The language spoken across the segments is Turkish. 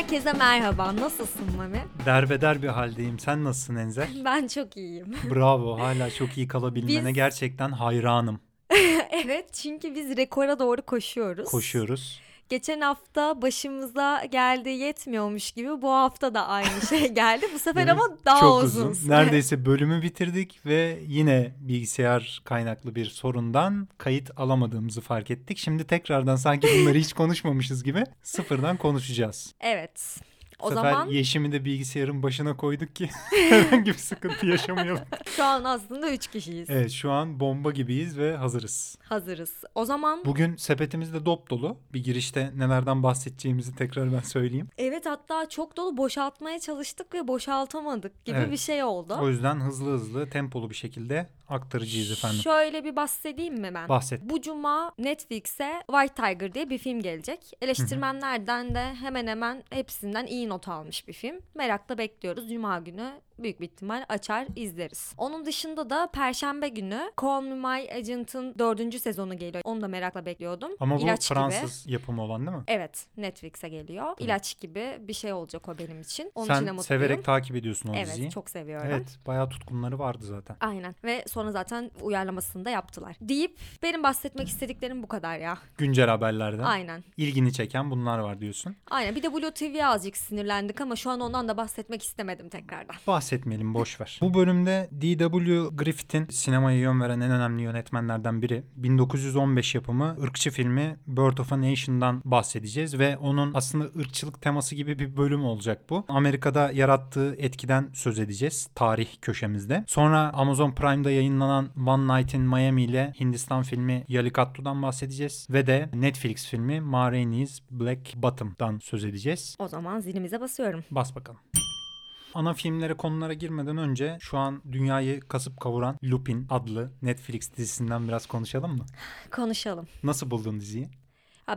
Herkese merhaba. Nasılsın Mami? Derbeder bir haldeyim. Sen nasılsın Enzel? Ben çok iyiyim. Bravo. Hala çok iyi kalabilmene Biz- gerçekten hayranım. evet çünkü biz rekora doğru koşuyoruz. Koşuyoruz. Geçen hafta başımıza geldi yetmiyormuş gibi bu hafta da aynı şey geldi. Bu sefer ama daha çok uzun. uzun. Neredeyse bölümü bitirdik ve yine bilgisayar kaynaklı bir sorundan kayıt alamadığımızı fark ettik. Şimdi tekrardan sanki bunları hiç konuşmamışız gibi sıfırdan konuşacağız. Evet. Bu O sefer zaman Yeşim'i de bilgisayarın başına koyduk ki herhangi bir sıkıntı yaşamayalım. Şu an aslında 3 kişiyiz. Evet şu an bomba gibiyiz ve hazırız. Hazırız. O zaman Bugün sepetimiz de dop dolu. Bir girişte nelerden bahsedeceğimizi tekrar ben söyleyeyim. evet hatta çok dolu boşaltmaya çalıştık ve boşaltamadık gibi Evet. bir şey oldu. O yüzden hızlı hızlı tempolu bir şekilde aktarıcıyız efendim. Şöyle bir bahsedeyim mi ben? Bahset. Bu cuma Netflix'e White Tiger diye bir film gelecek. Eleştirmenlerden de hemen hemen hepsinden iyi not almış bir film. Merakla bekliyoruz. Cuma günü büyük bir ihtimal açar izleriz. Onun dışında da Perşembe günü Call Me My Agent'ın dördüncü sezonu geliyor. Onu da merakla bekliyordum. Ama bu İlaç gibi. Fransız yapımı olan değil mi? Evet Netflix'e geliyor. İlaç gibi bir şey olacak o benim için. Onun için de Sen mutluyum. severek takip ediyorsun o Evet diziyi. çok seviyorum. Evet bayağı tutkunları vardı zaten. Aynen ve sonra zaten uyarlamasını da yaptılar. Deyip benim bahsetmek istediklerim bu kadar ya. Güncel haberlerden Aynen. ilgini çeken bunlar var diyorsun. Aynen bir de Blue TV'ye azıcık sinirlendik ama şu an ondan da bahsetmek istemedim tekrardan. Bahsetmeyelim boş ver. Bu bölümde D.W. Griffith'in sinemaya yön veren en önemli yönetmenlerden biri. 1915 yapımı ırkçı filmi Birth of a Nation'dan bahsedeceğiz ve onun aslında ırkçılık teması gibi bir bölüm olacak bu. Amerika'da yarattığı etkiden söz edeceğiz tarih köşemizde. Sonra Amazon Prime'da yayınlanan One Night in Miami ile Hindistan filmi Yalikattu'dan bahsedeceğiz ve de Netflix filmi Ma Rainey's Black Bottom'dan söz edeceğiz. O zaman zilimize basıyorum. Bas bakalım. Ana filmlere konulara girmeden önce şu an dünyayı kasıp kavuran Lupin adlı Netflix dizisinden biraz konuşalım mı? Konuşalım. Nasıl buldun diziyi?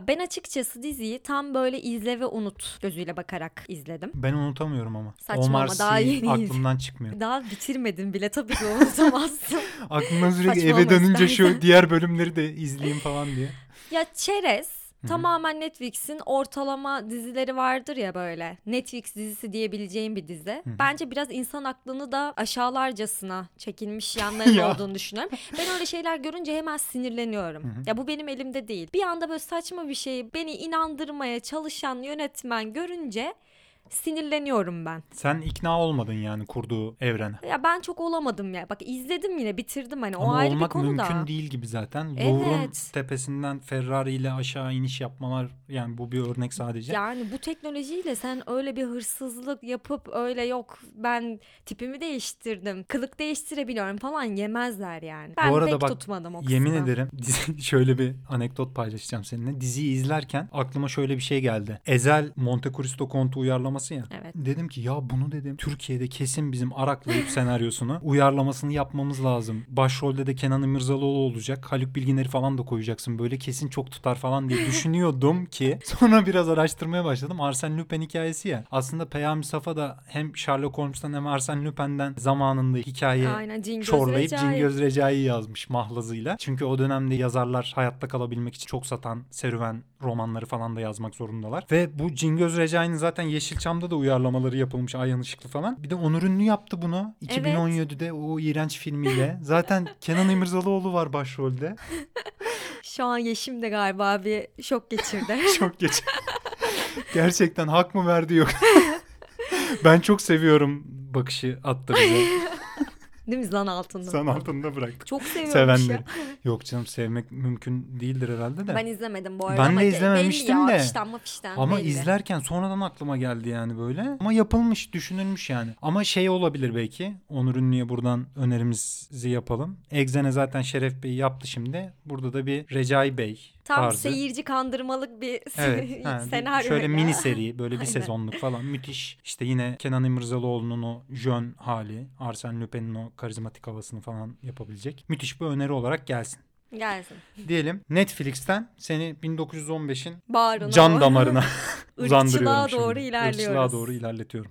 Ben açıkçası diziyi tam böyle izle ve unut gözüyle bakarak izledim. Ben unutamıyorum ama. Saçma Omar ama daha yeniyiz. aklımdan çıkmıyor. Daha bitirmedim bile tabii ki unutamazsın. Aklımdan sürekli Saçmalama eve dönünce istersen. şu diğer bölümleri de izleyeyim falan diye. ya Çerez tamamen Netflix'in ortalama dizileri vardır ya böyle. Netflix dizisi diyebileceğim bir dizi. Bence biraz insan aklını da aşağılarcasına çekilmiş yanların Ya. olduğunu düşünüyorum. Ben öyle şeyler görünce hemen sinirleniyorum. Ya bu benim elimde değil. Bir anda böyle saçma bir şeyi beni inandırmaya çalışan yönetmen görünce sinirleniyorum ben. Sen ikna olmadın yani kurduğu evrene. Ya ben çok olamadım ya. Bak izledim yine bitirdim hani o Ama ayrı bir olmak konu mümkün da. değil gibi zaten. Evet. Louvre'un tepesinden Ferrari ile aşağı iniş yapmalar yani bu bir örnek sadece. Yani bu teknolojiyle sen öyle bir hırsızlık yapıp öyle yok ben tipimi değiştirdim, kılık değiştirebiliyorum falan yemezler yani. Ben Bu arada pek bak, tutmadım o Yemin kısmı. ederim dizi- şöyle bir anekdot paylaşacağım seninle. Diziyi izlerken aklıma şöyle bir şey geldi. Ezel Monte Cristo Kontu uyarlaması ya. Evet. Dedim ki ya bunu dedim Türkiye'de kesin bizim araklayıp senaryosunu uyarlamasını yapmamız lazım. Başrolde de Kenan İmirzalıoğlu olacak. Haluk Bilginer'i falan da koyacaksın. Böyle kesin çok tutar falan diye düşünüyordum ki sonra biraz araştırmaya başladım. Arsène Lupin hikayesi ya. Aslında Peyami Safa da hem Sherlock Holmes'tan hem Arsène Lupin'den zamanında hikaye Aynen Cingöz çorlayıp Recai. Cingöz Recai'yi yazmış mahlazıyla. Çünkü o dönemde yazarlar hayatta kalabilmek için çok satan serüven romanları falan da yazmak zorundalar. Ve bu Cingöz Recai'nin zaten Yeşilçam'da da uyarlamaları yapılmış Ayhan Işıklı falan. Bir de Onur Ünlü yaptı bunu 2017'de o iğrenç filmiyle. Zaten Kenan İmirzalıoğlu var başrolde. Şu an Yeşim de galiba bir şok geçirdi. Çok geç. Gerçekten hak mı verdi yok. ben çok seviyorum bakışı attı bize. Değil mi zan altında? San altında bıraktı. Çok seviyormuş ya. Yok canım sevmek mümkün değildir herhalde de. Ben izlemedim bu arada Ben de belli izlememiştim ya, de. Afişten mafişten Ama belli. izlerken sonradan aklıma geldi yani böyle. Ama yapılmış, düşünülmüş yani. Ama şey olabilir belki. Onur Ünlü'ye buradan önerimizi yapalım. Egzene zaten Şeref Bey yaptı şimdi. Burada da bir Recai Bey Tam tarzı. seyirci kandırmalık bir Evet. ha, senaryo. şöyle ya. mini seri böyle bir Aynen. sezonluk falan müthiş. İşte yine Kenan İmirzalıoğlu'nun o jön hali, Arsène Lupin'in o karizmatik havasını falan yapabilecek. Müthiş bir öneri olarak gelsin. Gelsin. Diyelim Netflix'ten seni 1915'in Bağrına. can damarına uzandırıyorum şimdi. doğru ilerliyoruz. Irkçılığa doğru ilerletiyorum.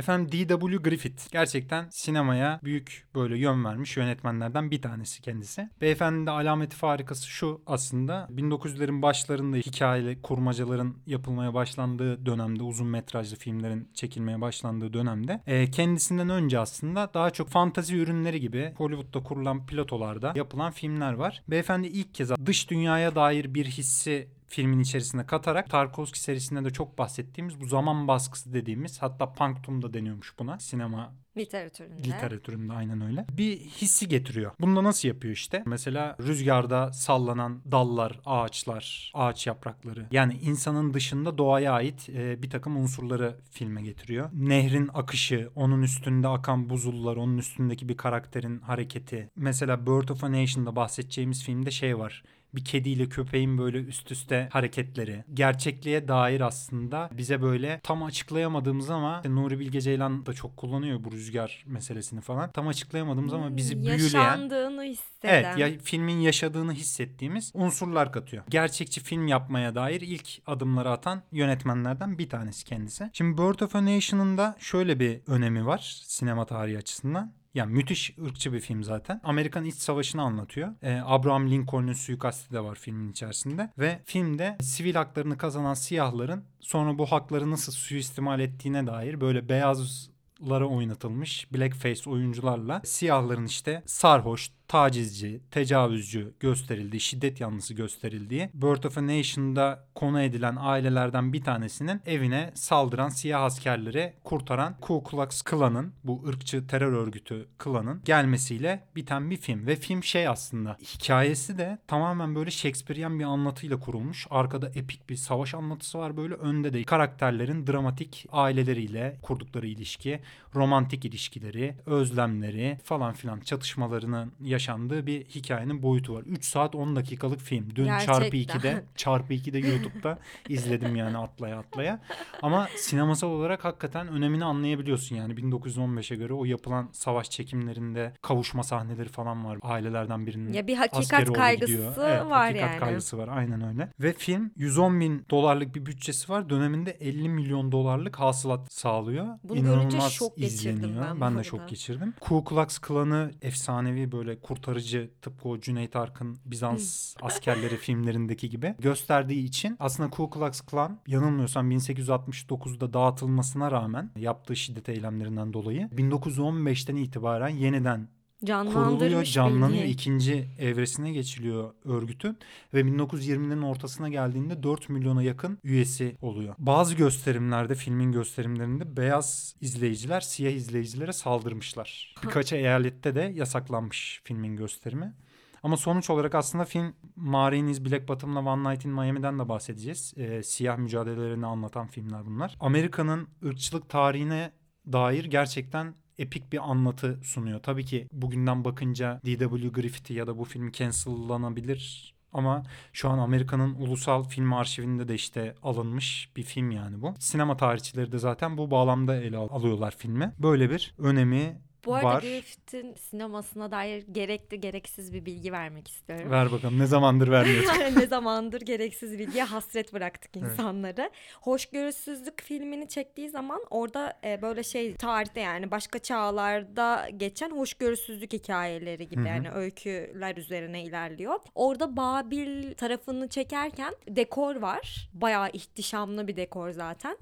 Efendim D.W. Griffith gerçekten sinemaya büyük böyle yön vermiş yönetmenlerden bir tanesi kendisi. Beyefendinin de alameti farikası şu aslında 1900'lerin başlarında hikayeli kurmacaların yapılmaya başlandığı dönemde uzun metrajlı filmlerin çekilmeye başlandığı dönemde e, kendisinden önce aslında daha çok fantazi ürünleri gibi Hollywood'da kurulan platolarda yapılan filmler var. Beyefendi ilk kez dış dünyaya dair bir hissi filmin içerisine katarak Tarkovski serisinde de çok bahsettiğimiz bu zaman baskısı dediğimiz hatta Punctum da deniyormuş buna sinema Literatüründe. literatüründe aynen öyle. Bir hissi getiriyor. Bunu da nasıl yapıyor işte? Mesela rüzgarda sallanan dallar, ağaçlar, ağaç yaprakları. Yani insanın dışında doğaya ait e, bir takım unsurları filme getiriyor. Nehrin akışı, onun üstünde akan buzullar, onun üstündeki bir karakterin hareketi. Mesela Bird of a Nation'da bahsedeceğimiz filmde şey var bir kediyle köpeğin böyle üst üste hareketleri. Gerçekliğe dair aslında bize böyle tam açıklayamadığımız ama işte Nuri Bilge Ceylan da çok kullanıyor bu rüzgar meselesini falan. Tam açıklayamadığımız ama bizi büyüleyen Yaşandığını hisseden. Evet ya filmin yaşadığını hissettiğimiz unsurlar katıyor. Gerçekçi film yapmaya dair ilk adımları atan yönetmenlerden bir tanesi kendisi. Şimdi Bird of a Nation'ın da şöyle bir önemi var sinema tarihi açısından. Yani müthiş ırkçı bir film zaten. Amerikan İç Savaşı'nı anlatıyor. Ee, Abraham Lincoln'un suikasti de var filmin içerisinde. Ve filmde sivil haklarını kazanan siyahların sonra bu hakları nasıl suistimal ettiğine dair böyle beyazlara oynatılmış blackface oyuncularla siyahların işte sarhoş, tacizci, tecavüzcü gösterildiği, şiddet yanlısı gösterildiği Birth of a Nation'da konu edilen ailelerden bir tanesinin evine saldıran siyah askerleri kurtaran Ku Klux Klan'ın bu ırkçı terör örgütü Klan'ın gelmesiyle biten bir film ve film şey aslında hikayesi de tamamen böyle Shakespearean bir anlatıyla kurulmuş. Arkada epik bir savaş anlatısı var böyle önde de karakterlerin dramatik aileleriyle kurdukları ilişki, romantik ilişkileri, özlemleri falan filan çatışmalarının yaşandığı bir hikayenin boyutu var. 3 saat 10 dakikalık film. Dün Gerçekten. çarpı 2'de çarpı 2'de YouTube'da izledim yani atlaya atlaya. Ama sinemasal olarak hakikaten önemini anlayabiliyorsun yani 1915'e göre o yapılan savaş çekimlerinde kavuşma sahneleri falan var. Ailelerden birinin Ya bir hakikat kaygısı gidiyor. Evet, var hakikat yani. kaygısı var aynen öyle. Ve film 110 bin dolarlık bir bütçesi var. Döneminde 50 milyon dolarlık hasılat sağlıyor. Bunu görünce İnanılmaz şok geçirdim izleniyor. ben Ben de şok geçirdim. Ku Klux Klan'ı efsanevi böyle kurtarıcı tıpkı o Cüneyt Arkın Bizans askerleri filmlerindeki gibi gösterdiği için aslında Ku Klux Klan yanılmıyorsam 1869'da dağıtılmasına rağmen yaptığı şiddet eylemlerinden dolayı 1915'ten itibaren yeniden Canlandırmış kuruluyor, canlanıyor. bildiğin. ikinci evresine geçiliyor örgütün ve 1920'lerin ortasına geldiğinde 4 milyona yakın üyesi oluyor. Bazı gösterimlerde, filmin gösterimlerinde beyaz izleyiciler siyah izleyicilere saldırmışlar. Birkaç eyalette de yasaklanmış filmin gösterimi. Ama sonuç olarak aslında film Marines Black Bottom'la One Night in Miami'den de bahsedeceğiz. Ee, siyah mücadelelerini anlatan filmler bunlar. Amerika'nın ırkçılık tarihine dair gerçekten epik bir anlatı sunuyor. Tabii ki bugünden bakınca D.W. Griffith'i ya da bu film cancellanabilir ama şu an Amerika'nın ulusal film arşivinde de işte alınmış bir film yani bu. Sinema tarihçileri de zaten bu bağlamda ele al- alıyorlar filmi. Böyle bir önemi Bu arada var. Griffith'in sinemasına dair gerekli gereksiz bir bilgi vermek istiyorum. Ver bakalım ne zamandır vermiyorduk. ne zamandır gereksiz bilgiye hasret bıraktık Evet. insanları. Hoşgörüsüzlük filmini çektiği zaman orada e, böyle şey tarihte yani başka çağlarda geçen hoşgörüsüzlük hikayeleri gibi Hı hı. yani öyküler üzerine ilerliyor. Orada Babil tarafını çekerken dekor var. Bayağı ihtişamlı bir dekor zaten.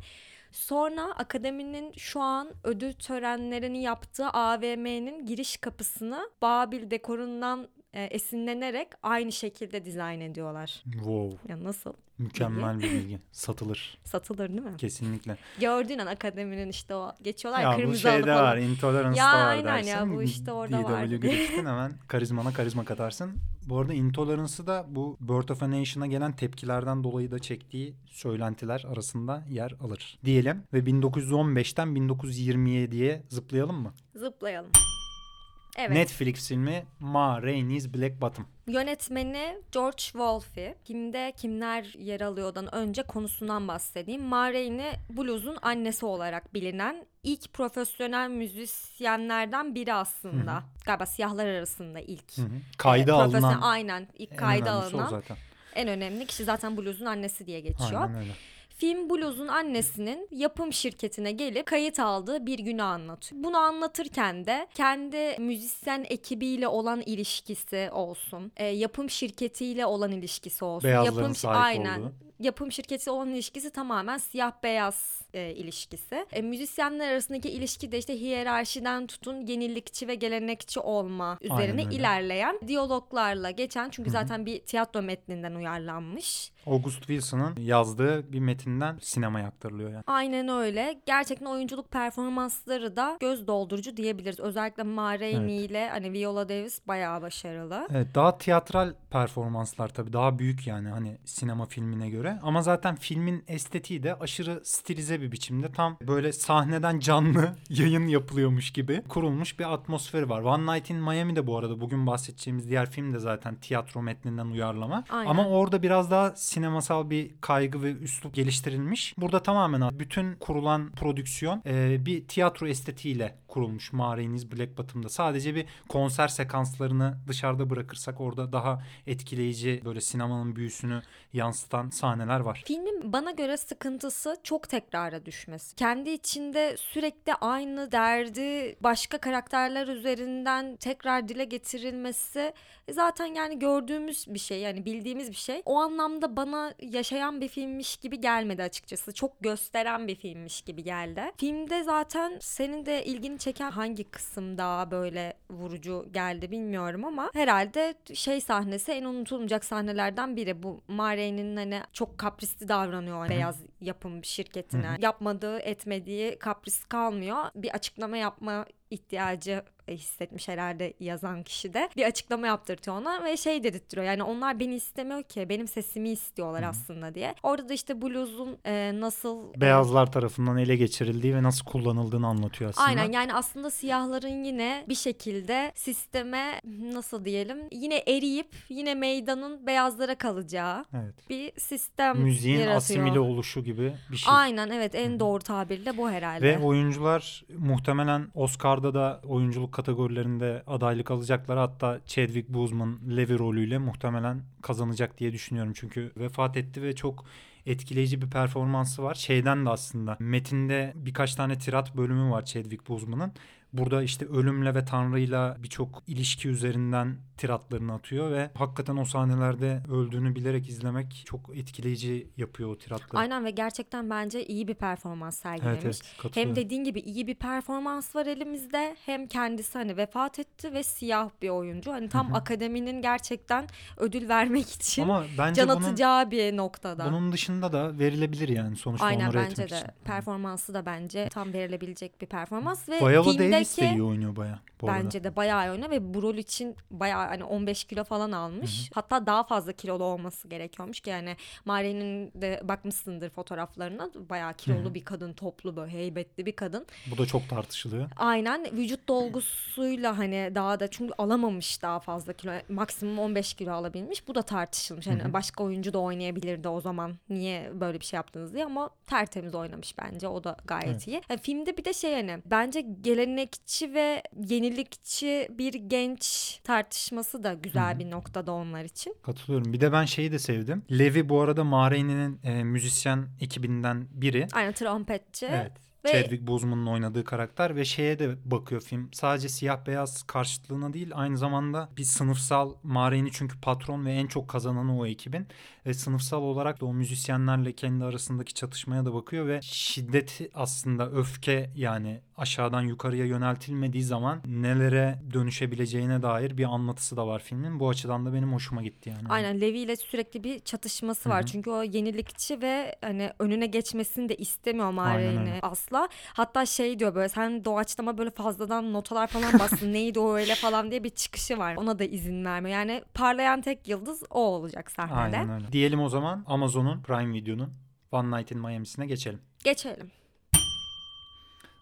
Sonra akademinin şu an ödül törenlerini yaptığı AVM'nin giriş kapısını Babil dekorundan e, esinlenerek aynı şekilde dizayn ediyorlar. wow. Ya nasıl? Mükemmel bir bilgi. Satılır. Satılır değil mi? Kesinlikle. Gördüğün an akademinin işte o geçiyorlar ya, bu kırmızı alı şeyde var. Intolerance Ya da var aynen dersin. ya, bu işte orada var D.W. Griffith'in hemen karizmana karizma katarsın. Bu arada Intolerance'ı da bu Birth of a Nation'a gelen tepkilerden dolayı da çektiği söylentiler arasında yer alır. Diyelim ve 1915'ten 1927'ye zıplayalım mı? Zıplayalım. Evet. Netflix filmi Ma Rainey's Black Bottom. Yönetmeni George Wolfe. Kimde kimler yer alıyordan önce konusundan bahsedeyim. Ma Rainey blues'un annesi olarak bilinen ilk profesyonel müzisyenlerden biri aslında. Galiba siyahlar arasında ilk. Hı hı. Kayda e, alınan Aynen ilk kayda alınan en önemli kişi zaten blues'un annesi diye geçiyor. Aynen öyle. Film Blues'un annesinin yapım şirketine gelip kayıt aldığı bir günü anlatıyor. Bunu anlatırken de kendi müzisyen ekibiyle olan ilişkisi olsun, e, yapım şirketiyle olan ilişkisi olsun. Beyazların yapım sahip aynen. olduğu. Yapım şirketi olan ilişkisi tamamen siyah beyaz e, ilişkisi. E, müzisyenler arasındaki ilişki de işte hiyerarşiden tutun yenilikçi ve gelenekçi olma üzerine ilerleyen diyaloglarla geçen çünkü zaten bir tiyatro metninden uyarlanmış. August Wilson'ın yazdığı bir metinden sinemaya aktarılıyor yani. Aynen öyle. Gerçekten oyunculuk performansları da göz doldurucu diyebiliriz. Özellikle Ma Rainey ile hani Viola Davis bayağı başarılı. Evet daha tiyatral performanslar tabii daha büyük yani hani sinema filmine göre ama zaten filmin estetiği de aşırı stilize bir biçimde tam böyle sahneden canlı yayın yapılıyormuş gibi kurulmuş bir atmosferi var. One Night in Miami de bu arada bugün bahsedeceğimiz diğer film de zaten tiyatro metninden uyarlama Aynen. ama orada biraz daha sinemasal bir kaygı ve üslup geliştirilmiş. Burada tamamen bütün kurulan prodüksiyon e, bir tiyatro estetiğiyle kurulmuş Mağarayınız Black Bottom'da. Sadece bir konser sekanslarını dışarıda bırakırsak orada daha etkileyici böyle sinemanın büyüsünü yansıtan sahneler var. Filmin bana göre sıkıntısı çok tekrara düşmesi. Kendi içinde sürekli aynı derdi başka karakterler üzerinden tekrar dile getirilmesi e, zaten yani gördüğümüz bir şey yani bildiğimiz bir şey. O anlamda bana yaşayan bir filmmiş gibi gelmedi açıkçası. Çok gösteren bir filmmiş gibi geldi. Filmde zaten senin de ilgini çeken hangi kısım daha böyle vurucu geldi bilmiyorum ama herhalde şey sahnesi en unutulmayacak sahnelerden biri. Bu Marie'nin hani çok kaprisli davranıyor o beyaz yapım şirketine. Yapmadığı etmediği kapris kalmıyor. Bir açıklama yapma ihtiyacı hissetmiş herhalde yazan kişi de. Bir açıklama yaptırtıyor ona ve şey dedirtiyor. Yani onlar beni istemiyor ki benim sesimi istiyorlar aslında diye. Orada da işte blues'un e, nasıl e, Beyazlar tarafından ele geçirildiği ve nasıl kullanıldığını anlatıyor aslında. Aynen yani aslında siyahların yine bir şekilde sisteme nasıl diyelim yine eriyip yine meydanın beyazlara kalacağı Evet. bir sistem Müziğin yaratıyor. asimile oluşu gibi bir şey. Aynen evet en doğru tabirle bu herhalde. Ve oyuncular muhtemelen Oscar'da da oyunculuk kategorilerinde adaylık alacaklar. Hatta Chadwick Boseman Levi rolüyle muhtemelen kazanacak diye düşünüyorum. Çünkü vefat etti ve çok etkileyici bir performansı var. Şeyden de aslında metinde birkaç tane tirat bölümü var Chadwick Boseman'ın. Burada işte ölümle ve tanrıyla birçok ilişki üzerinden tiratlarını atıyor ve hakikaten o sahnelerde öldüğünü bilerek izlemek çok etkileyici yapıyor o tiratları. Aynen ve gerçekten bence iyi bir performans sergilemiş. Evet, evet. Hem dediğin gibi iyi bir performans var elimizde hem kendisi hani vefat etti ve siyah bir oyuncu. Hani tam akademinin gerçekten ödül vermek için Ama bence can bunun, atacağı bir noktada. bunun dışında da verilebilir yani sonuçta Aynen bence de. için. Performansı da bence tam verilebilecek bir performans ve Viola filmdeki Davis de iyi oynuyor baya bence de bayağı iyi oynuyor ve bu rol için bayağı hani 15 kilo falan almış. Hatta daha fazla kilolu olması gerekiyormuş ki yani Mari'nin de bakmışsındır fotoğraflarına bayağı kilolu bir kadın, toplu böyle heybetli bir kadın. Bu da çok tartışılıyor. Aynen vücut dolgusuyla hani daha da çünkü alamamış daha fazla kilo. Maksimum 15 kilo alabilmiş. Bu da tartışılmış. Hani başka oyuncu da oynayabilirdi o zaman. Niye böyle bir şey yaptınız diye ama tertemiz oynamış bence. O da gayet Evet. iyi. Yani filmde bir de şey hani bence gelenekçi ve yenilikçi bir genç tartışması da güzel bir noktada onlar için. Katılıyorum. Bir de ben şeyi de sevdim. Levi bu arada Mahreyni'nin e, müzisyen ekibinden biri. Aynen trompetçi. Evet. Ve- Chadwick Boseman'ın oynadığı karakter ve şeye de bakıyor film. Sadece siyah beyaz karşıtlığına değil aynı zamanda bir sınıfsal Mahreyni çünkü patron ve en çok kazananı o ekibin. Ve sınıfsal olarak da o müzisyenlerle kendi arasındaki çatışmaya da bakıyor ve şiddeti aslında öfke yani aşağıdan yukarıya yöneltilmediği zaman nelere dönüşebileceğine dair bir anlatısı da var filmin. Bu açıdan da benim hoşuma gitti yani. Aynen Levi ile sürekli bir çatışması var. Çünkü o yenilikçi ve hani önüne geçmesini de istemiyor Mare'ni öyle. Asla. Hatta şey diyor böyle sen doğaçlama böyle fazladan notalar falan bastın. Neydi o öyle falan diye bir çıkışı var. Ona da izin vermiyor. Yani parlayan tek yıldız o olacak sahnede. Aynen öyle. Diyelim o zaman Amazon'un Prime Video'nun One Night in Miami'sine geçelim. Geçelim.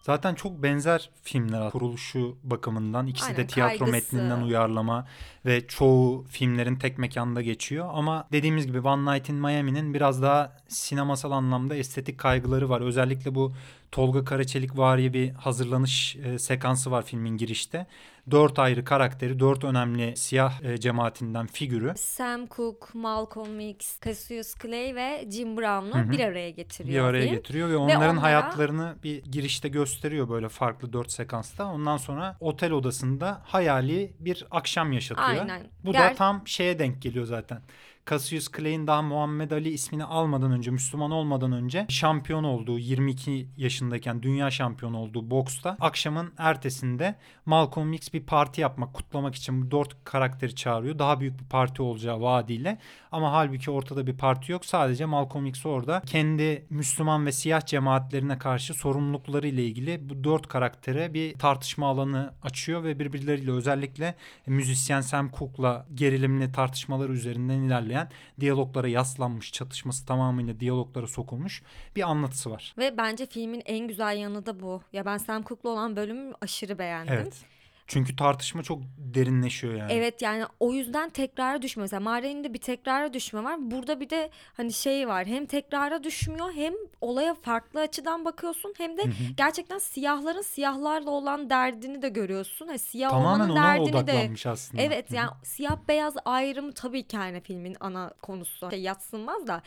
Zaten çok benzer filmler kuruluşu bakımından. İkisi Aynen, de tiyatro kaygısı. metninden uyarlama ve çoğu filmlerin tek mekanda geçiyor. Ama dediğimiz gibi One Night in Miami'nin biraz daha sinemasal anlamda estetik kaygıları var. Özellikle bu Tolga Karaçelik vari bir hazırlanış e, sekansı var filmin girişte. Dört ayrı karakteri, dört önemli siyah e, cemaatinden figürü Sam Cooke, Malcolm X, Cassius Clay ve Jim Brown'u bir araya getiriyor. bir araya film. getiriyor ve onların onlara- hayatlarını bir girişte gösteriyor böyle farklı dört sekansta. Ondan sonra otel odasında hayali bir akşam yaşatıyor. Aynen. Bu da Ger- tam şeye denk geliyor zaten. Cassius Clay'in daha Muhammed Ali ismini almadan önce, Müslüman olmadan önce şampiyon olduğu 22 yaşındayken dünya şampiyonu olduğu boksta akşamın ertesinde Malcolm X bir parti yapmak, kutlamak için bu dört karakteri çağırıyor. Daha büyük bir parti olacağı vaadiyle. Ama halbuki ortada bir parti yok. Sadece Malcolm X orada kendi Müslüman ve siyah cemaatlerine karşı sorumlulukları ile ilgili bu dört karaktere bir tartışma alanı açıyor ve birbirleriyle özellikle müzisyen Sam Cooke'la gerilimli tartışmalar üzerinden ilerleyen diyaloglara yaslanmış, çatışması tamamıyla diyaloglara sokulmuş bir anlatısı var. Ve bence filmin en güzel yanı da bu. Ya ben Sam Cooke'la olan bölümü aşırı beğendim. Evet. Çünkü tartışma çok derinleşiyor yani. Evet yani o yüzden tekrara düşmüyor. Mesela Mare'nin bir tekrara düşme var. Burada bir de hani şey var. Hem tekrara düşmüyor hem olaya farklı açıdan bakıyorsun hem de gerçekten siyahların siyahlarla olan derdini de görüyorsun. Hani siyah Tamamen olmanın ona derdini de odaklanmış aslında. Evet yani siyah beyaz ayrımı tabii ki yani filmin ana konusu. Şey yatsınmaz da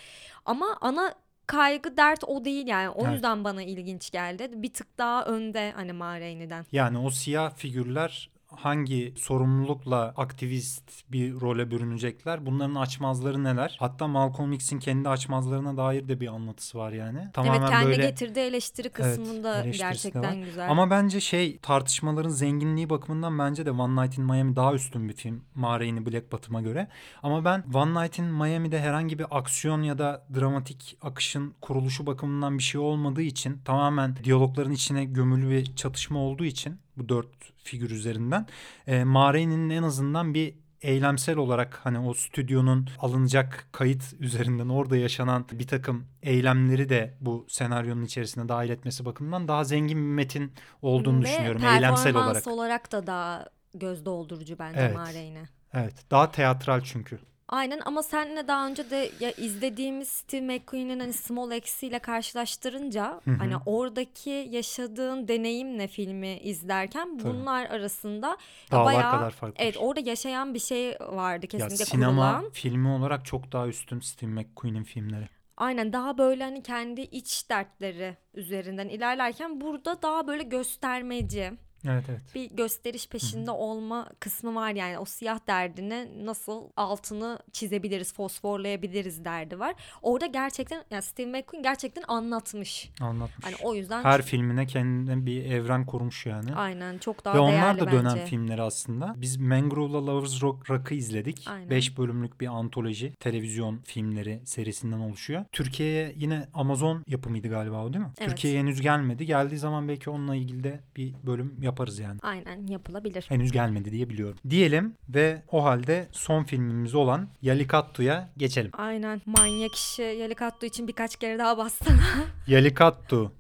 ama ana kaygı dert o değil yani. O Evet. yüzden bana ilginç geldi. Bir tık daha önde hani Mare'niden. Yani o siyah figürler hangi sorumlulukla aktivist bir role bürünecekler? Bunların açmazları neler? Hatta Malcolm X'in kendi açmazlarına dair de bir anlatısı var yani. Tamamen evet kendi böyle getirdiği eleştiri kısmında de gerçekten güzel. Ama bence şey tartışmaların zenginliği bakımından bence de One Night in Miami daha üstün bir film Ma Rainey Black Bottom'a göre. Ama ben One Night in Miami'de herhangi bir aksiyon ya da dramatik akışın kuruluşu bakımından bir şey olmadığı için tamamen diyalogların içine gömülü bir çatışma olduğu için bu dört figür üzerinden e, Ma Rainey'nin en azından bir eylemsel olarak hani o stüdyonun alınacak kayıt üzerinden orada yaşanan bir takım eylemleri de bu senaryonun içerisine dahil etmesi bakımından daha zengin bir metin olduğunu Ve düşünüyorum eylemsel olarak. olarak da daha göz doldurucu bence Evet. Mare'ine. Evet, daha teatral çünkü. Aynen ama seninle daha önce de ya izlediğimiz Steve McQueen'in hani Small X'iyle karşılaştırınca Hı hı. hani oradaki yaşadığın deneyimle filmi izlerken Tabii. bunlar arasında ya Dağlar bayağı kadar fark var. evet orada yaşayan bir şey vardı ya kesinlikle sinema kurulan. filmi olarak çok daha üstün Steve McQueen'in filmleri. Aynen daha böyle hani kendi iç dertleri üzerinden ilerlerken burada daha böyle göstermeci Evet evet. bir gösteriş peşinde olma kısmı var yani o siyah derdini nasıl altını çizebiliriz, fosforlayabiliriz derdi var. Orada gerçekten yani Steve McQueen gerçekten anlatmış. Anlatmış. Hani o yüzden Her filmine kendine bir evren kurmuş yani. aynen çok daha Ve onlar değerli da dönem bence. filmleri aslında. Biz Mangrove'la Lovers Rock Rock'ı izledik. Aynen. 5 bölümlük bir antoloji televizyon filmleri serisinden oluşuyor. Türkiye'ye yine Amazon yapımıydı galiba o değil mi? Evet. Türkiye'ye henüz gelmedi. Geldiği zaman belki onunla ilgili de bir bölüm yaparız yani. Aynen yapılabilir. Henüz gelmedi diye biliyorum. Diyelim ve o halde son filmimiz olan Yalikattu'ya geçelim. Aynen manyak işi Yalikatto için birkaç kere daha bastım. Yalikattu.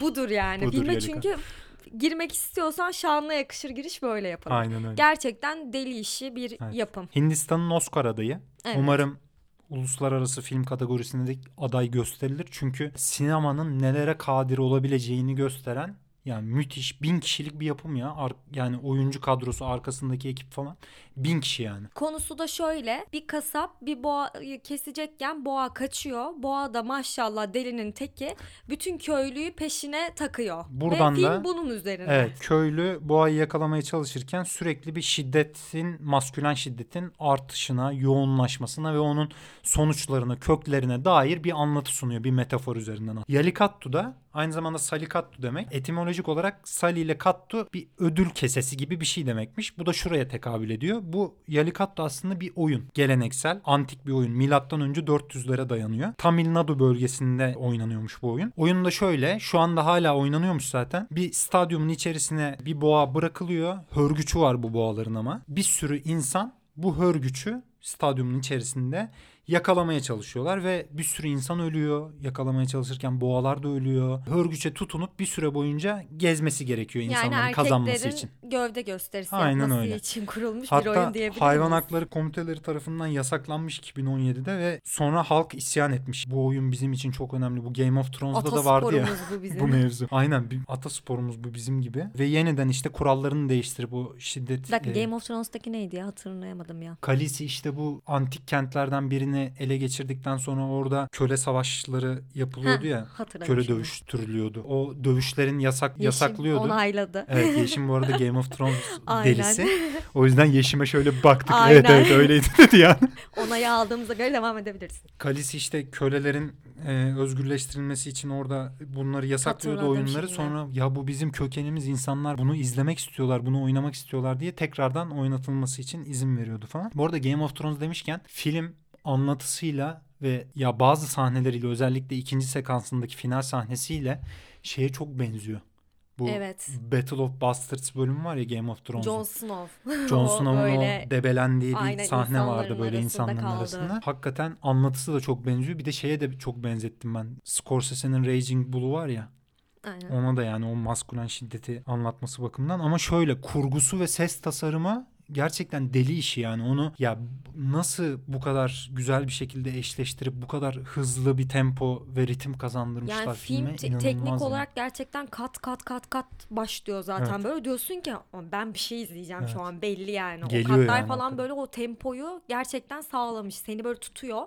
Budur yani. Budur Filme Yalikatto. çünkü girmek istiyorsan şanla yakışır giriş böyle yapalım. Aynen öyle. Gerçekten deli işi bir Evet. yapım. Hindistan'ın Oscar adayı. Evet. Umarım uluslararası film kategorisinde de aday gösterilir. Çünkü sinemanın nelere kadir olabileceğini gösteren yani müthiş bin kişilik bir yapım ya. Ar- yani oyuncu kadrosu arkasındaki ekip falan bin kişi yani. Konusu da şöyle. Bir kasap bir boğa kesecekken boğa kaçıyor. Boğa da maşallah delinin teki bütün köylüyü peşine takıyor. Buradan Ve film da- bunun üzerine. Evet köylü boğayı yakalamaya çalışırken sürekli bir şiddetin maskülen şiddetin artışına yoğunlaşmasına ve onun sonuçlarına köklerine dair bir anlatı sunuyor bir metafor üzerinden. Yalikattu da aynı zamanda salikattu demek. Etimolojik olarak sali ile kattu bir ödül kesesi gibi bir şey demekmiş. Bu da şuraya tekabül ediyor. Bu Yalikattu aslında bir oyun. Geleneksel, antik bir oyun. Milattan önce 400'lere dayanıyor. Tamil Nadu bölgesinde oynanıyormuş bu oyun. Oyun da şöyle, şu anda hala oynanıyormuş zaten. Bir stadyumun içerisine bir boğa bırakılıyor. Hörgücü var bu boğaların ama. Bir sürü insan bu hörgücü stadyumun içerisinde Yakalamaya çalışıyorlar ve bir sürü insan ölüyor. Yakalamaya çalışırken boğalar da ölüyor. Hörgüçe tutunup bir süre boyunca gezmesi gerekiyor Yani insanların kazanması erkeklerin için. gövde gösterisi Aynen yapması öyle. için kurulmuş bir Hatta oyun diyebilir hayvan miyiz? hakları komiteleri tarafından yasaklanmış 2017'de ve sonra halk isyan etmiş. Bu oyun bizim için çok önemli. Bu Game of Thrones'da da vardı ya. Bu bizim. bu mevzu. Aynen bir atasporumuz bu bizim gibi. Ve yeniden işte kurallarını değiştirip bu şiddet... Bir dakika e, Game of Thrones'taki neydi ya hatırlayamadım ya. Kalisi işte bu antik kentlerden birini ele geçirdikten sonra orada köle savaşları yapılıyordu ya. hatırladım Köle şimdi. dövüştürülüyordu. O dövüşlerin yasak Yeşim yasaklıyordu. onayladı. Evet Yeşim bu arada Game of Thrones delisi. O yüzden Yeşim'e şöyle baktık. Aynen. Evet evet öyleydi dedi yani. Onayı aldığımıza göre devam edebiliriz. Kalisi işte kölelerin e, özgürleştirilmesi için orada bunları yasaklıyordu Hatırladım oyunları. şimdi. Sonra ya bu bizim kökenimiz insanlar bunu izlemek istiyorlar, bunu oynamak istiyorlar diye tekrardan oynatılması için izin veriyordu falan. Bu arada Game of Thrones demişken film anlatısıyla ve ya bazı sahneleriyle özellikle ikinci sekansındaki final sahnesiyle şeye çok benziyor. Bu Evet. Battle of Bastards bölümü var ya Game of Thrones'un. Jon Snow. Jon Snow'un o debelendiği bir sahne vardı böyle insanların kaldı. arasında. Hakikaten anlatısı da çok benziyor. Bir de şeye de çok benzettim ben. Scorsese'nin Raging Bull'u var ya. Aynen. Ona da yani o maskülen şiddeti anlatması bakımından. Ama şöyle kurgusu ve ses tasarımı gerçekten deli işi yani onu ya nasıl bu kadar güzel bir şekilde eşleştirip bu kadar hızlı bir tempo ve ritim kazandırmışlar Yani film filme te- teknik yani. olarak gerçekten kat kat kat kat başlıyor zaten. Evet. Böyle diyorsun ki "Ama ben bir şey izleyeceğim Evet. şu an belli yani. Geliyor o katlar yani falan böyle o tempoyu gerçekten sağlamış. Seni böyle tutuyor.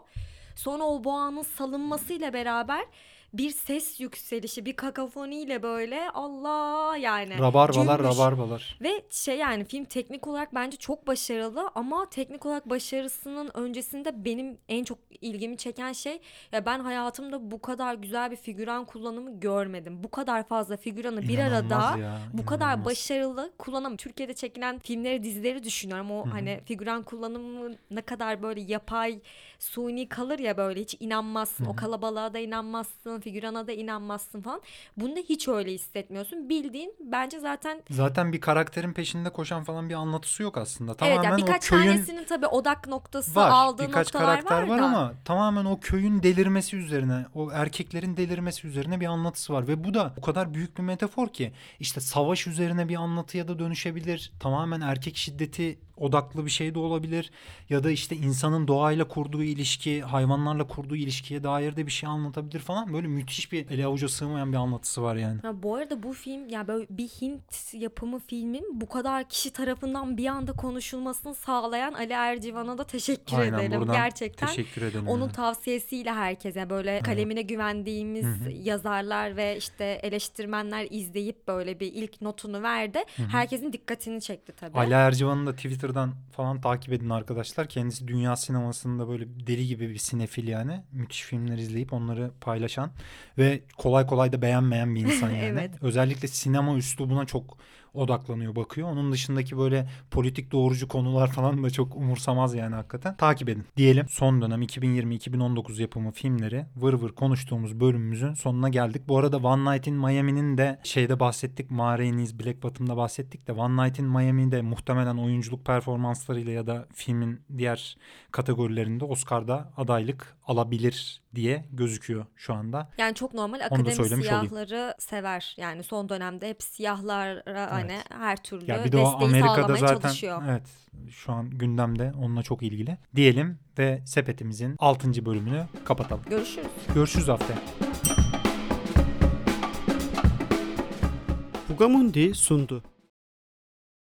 Sonra o boğanın salınmasıyla beraber bir ses yükselişi, bir kakafoniyle böyle Allah yani. rabarbalar cümbüş. rabarbalar. Ve şey yani film teknik olarak bence çok başarılı ama teknik olarak başarısının öncesinde benim en çok ilgimi çeken şey ya ben hayatımda bu kadar güzel bir figüran kullanımı görmedim. Bu kadar fazla figüranı bir İnanılmaz arada ya, bu kadar inanılmaz. başarılı kullanım. Türkiye'de çekilen filmleri, dizileri düşünüyorum. O hani figüran kullanımı ne kadar böyle yapay, suni kalır ya böyle hiç inanmazsın. O kalabalığa da inanmazsın, figürana da inanmazsın falan. Bunda hiç öyle hissetmiyorsun. Bildiğin bence zaten Zaten bir karakterin peşinde koşan falan bir anlatısı yok aslında. evet Tamamen yani o birkaç köyün tanesinin tabii odak noktası var. aldığı Birkaç noktalar karakter var, var, da. ama tamamen o köyün delirmesi üzerine, o erkeklerin delirmesi üzerine bir anlatısı var ve bu da o kadar büyük bir metafor ki işte savaş üzerine bir anlatıya da dönüşebilir. Tamamen erkek şiddeti odaklı bir şey de olabilir ya da işte insanın doğayla kurduğu ilişki, hayvanlarla kurduğu ilişkiye dair de bir şey anlatabilir falan. Böyle müthiş bir ele avuca sığmayan bir anlatısı var yani. Ha, bu arada bu film ya böyle bir Hint yapımı filmin bu kadar kişi tarafından bir anda konuşulmasını sağlayan Ali Ercivan'a da teşekkür Aynen edelim. buradan Gerçekten teşekkür edelim. onun yani. tavsiyesiyle herkese böyle kalemine güvendiğimiz Hı hı. yazarlar ve işte eleştirmenler izleyip böyle bir ilk notunu verdi. Herkesin dikkatini çekti tabii. Ali Ercivan'ı da Twitter'dan falan takip edin arkadaşlar. Kendisi dünya sinemasında böyle deli gibi bir sinefil yani. Müthiş filmler izleyip onları paylaşan ve kolay kolay da beğenmeyen bir insan yani. Evet. Özellikle sinema üslubuna çok odaklanıyor, bakıyor. Onun dışındaki böyle politik doğrucu konular falan da çok umursamaz yani hakikaten. Takip edin. Diyelim son dönem 2020-2019 yapımı filmleri vır vır konuştuğumuz bölümümüzün sonuna geldik. Bu arada One Night in Miami'nin de şeyde bahsettik. Ma Rainey's Black Bottom'da bahsettik de One Night in Miami'de muhtemelen oyunculuk performanslarıyla ya da filmin diğer kategorilerinde Oscar'da adaylık alabilir diye gözüküyor şu anda. Yani çok normal akademi söylemiş olayım. siyahları sever. Yani son dönemde hep siyahlara hani her türlü Ya bir de o desteği Amerika'da sağlamaya zaten çalışıyor. evet şu an gündemde onunla çok ilgili. Diyelim ve sepetimizin 6. bölümünü kapatalım. Görüşürüz. Görüşürüz haftaya. Bugamundi sundu.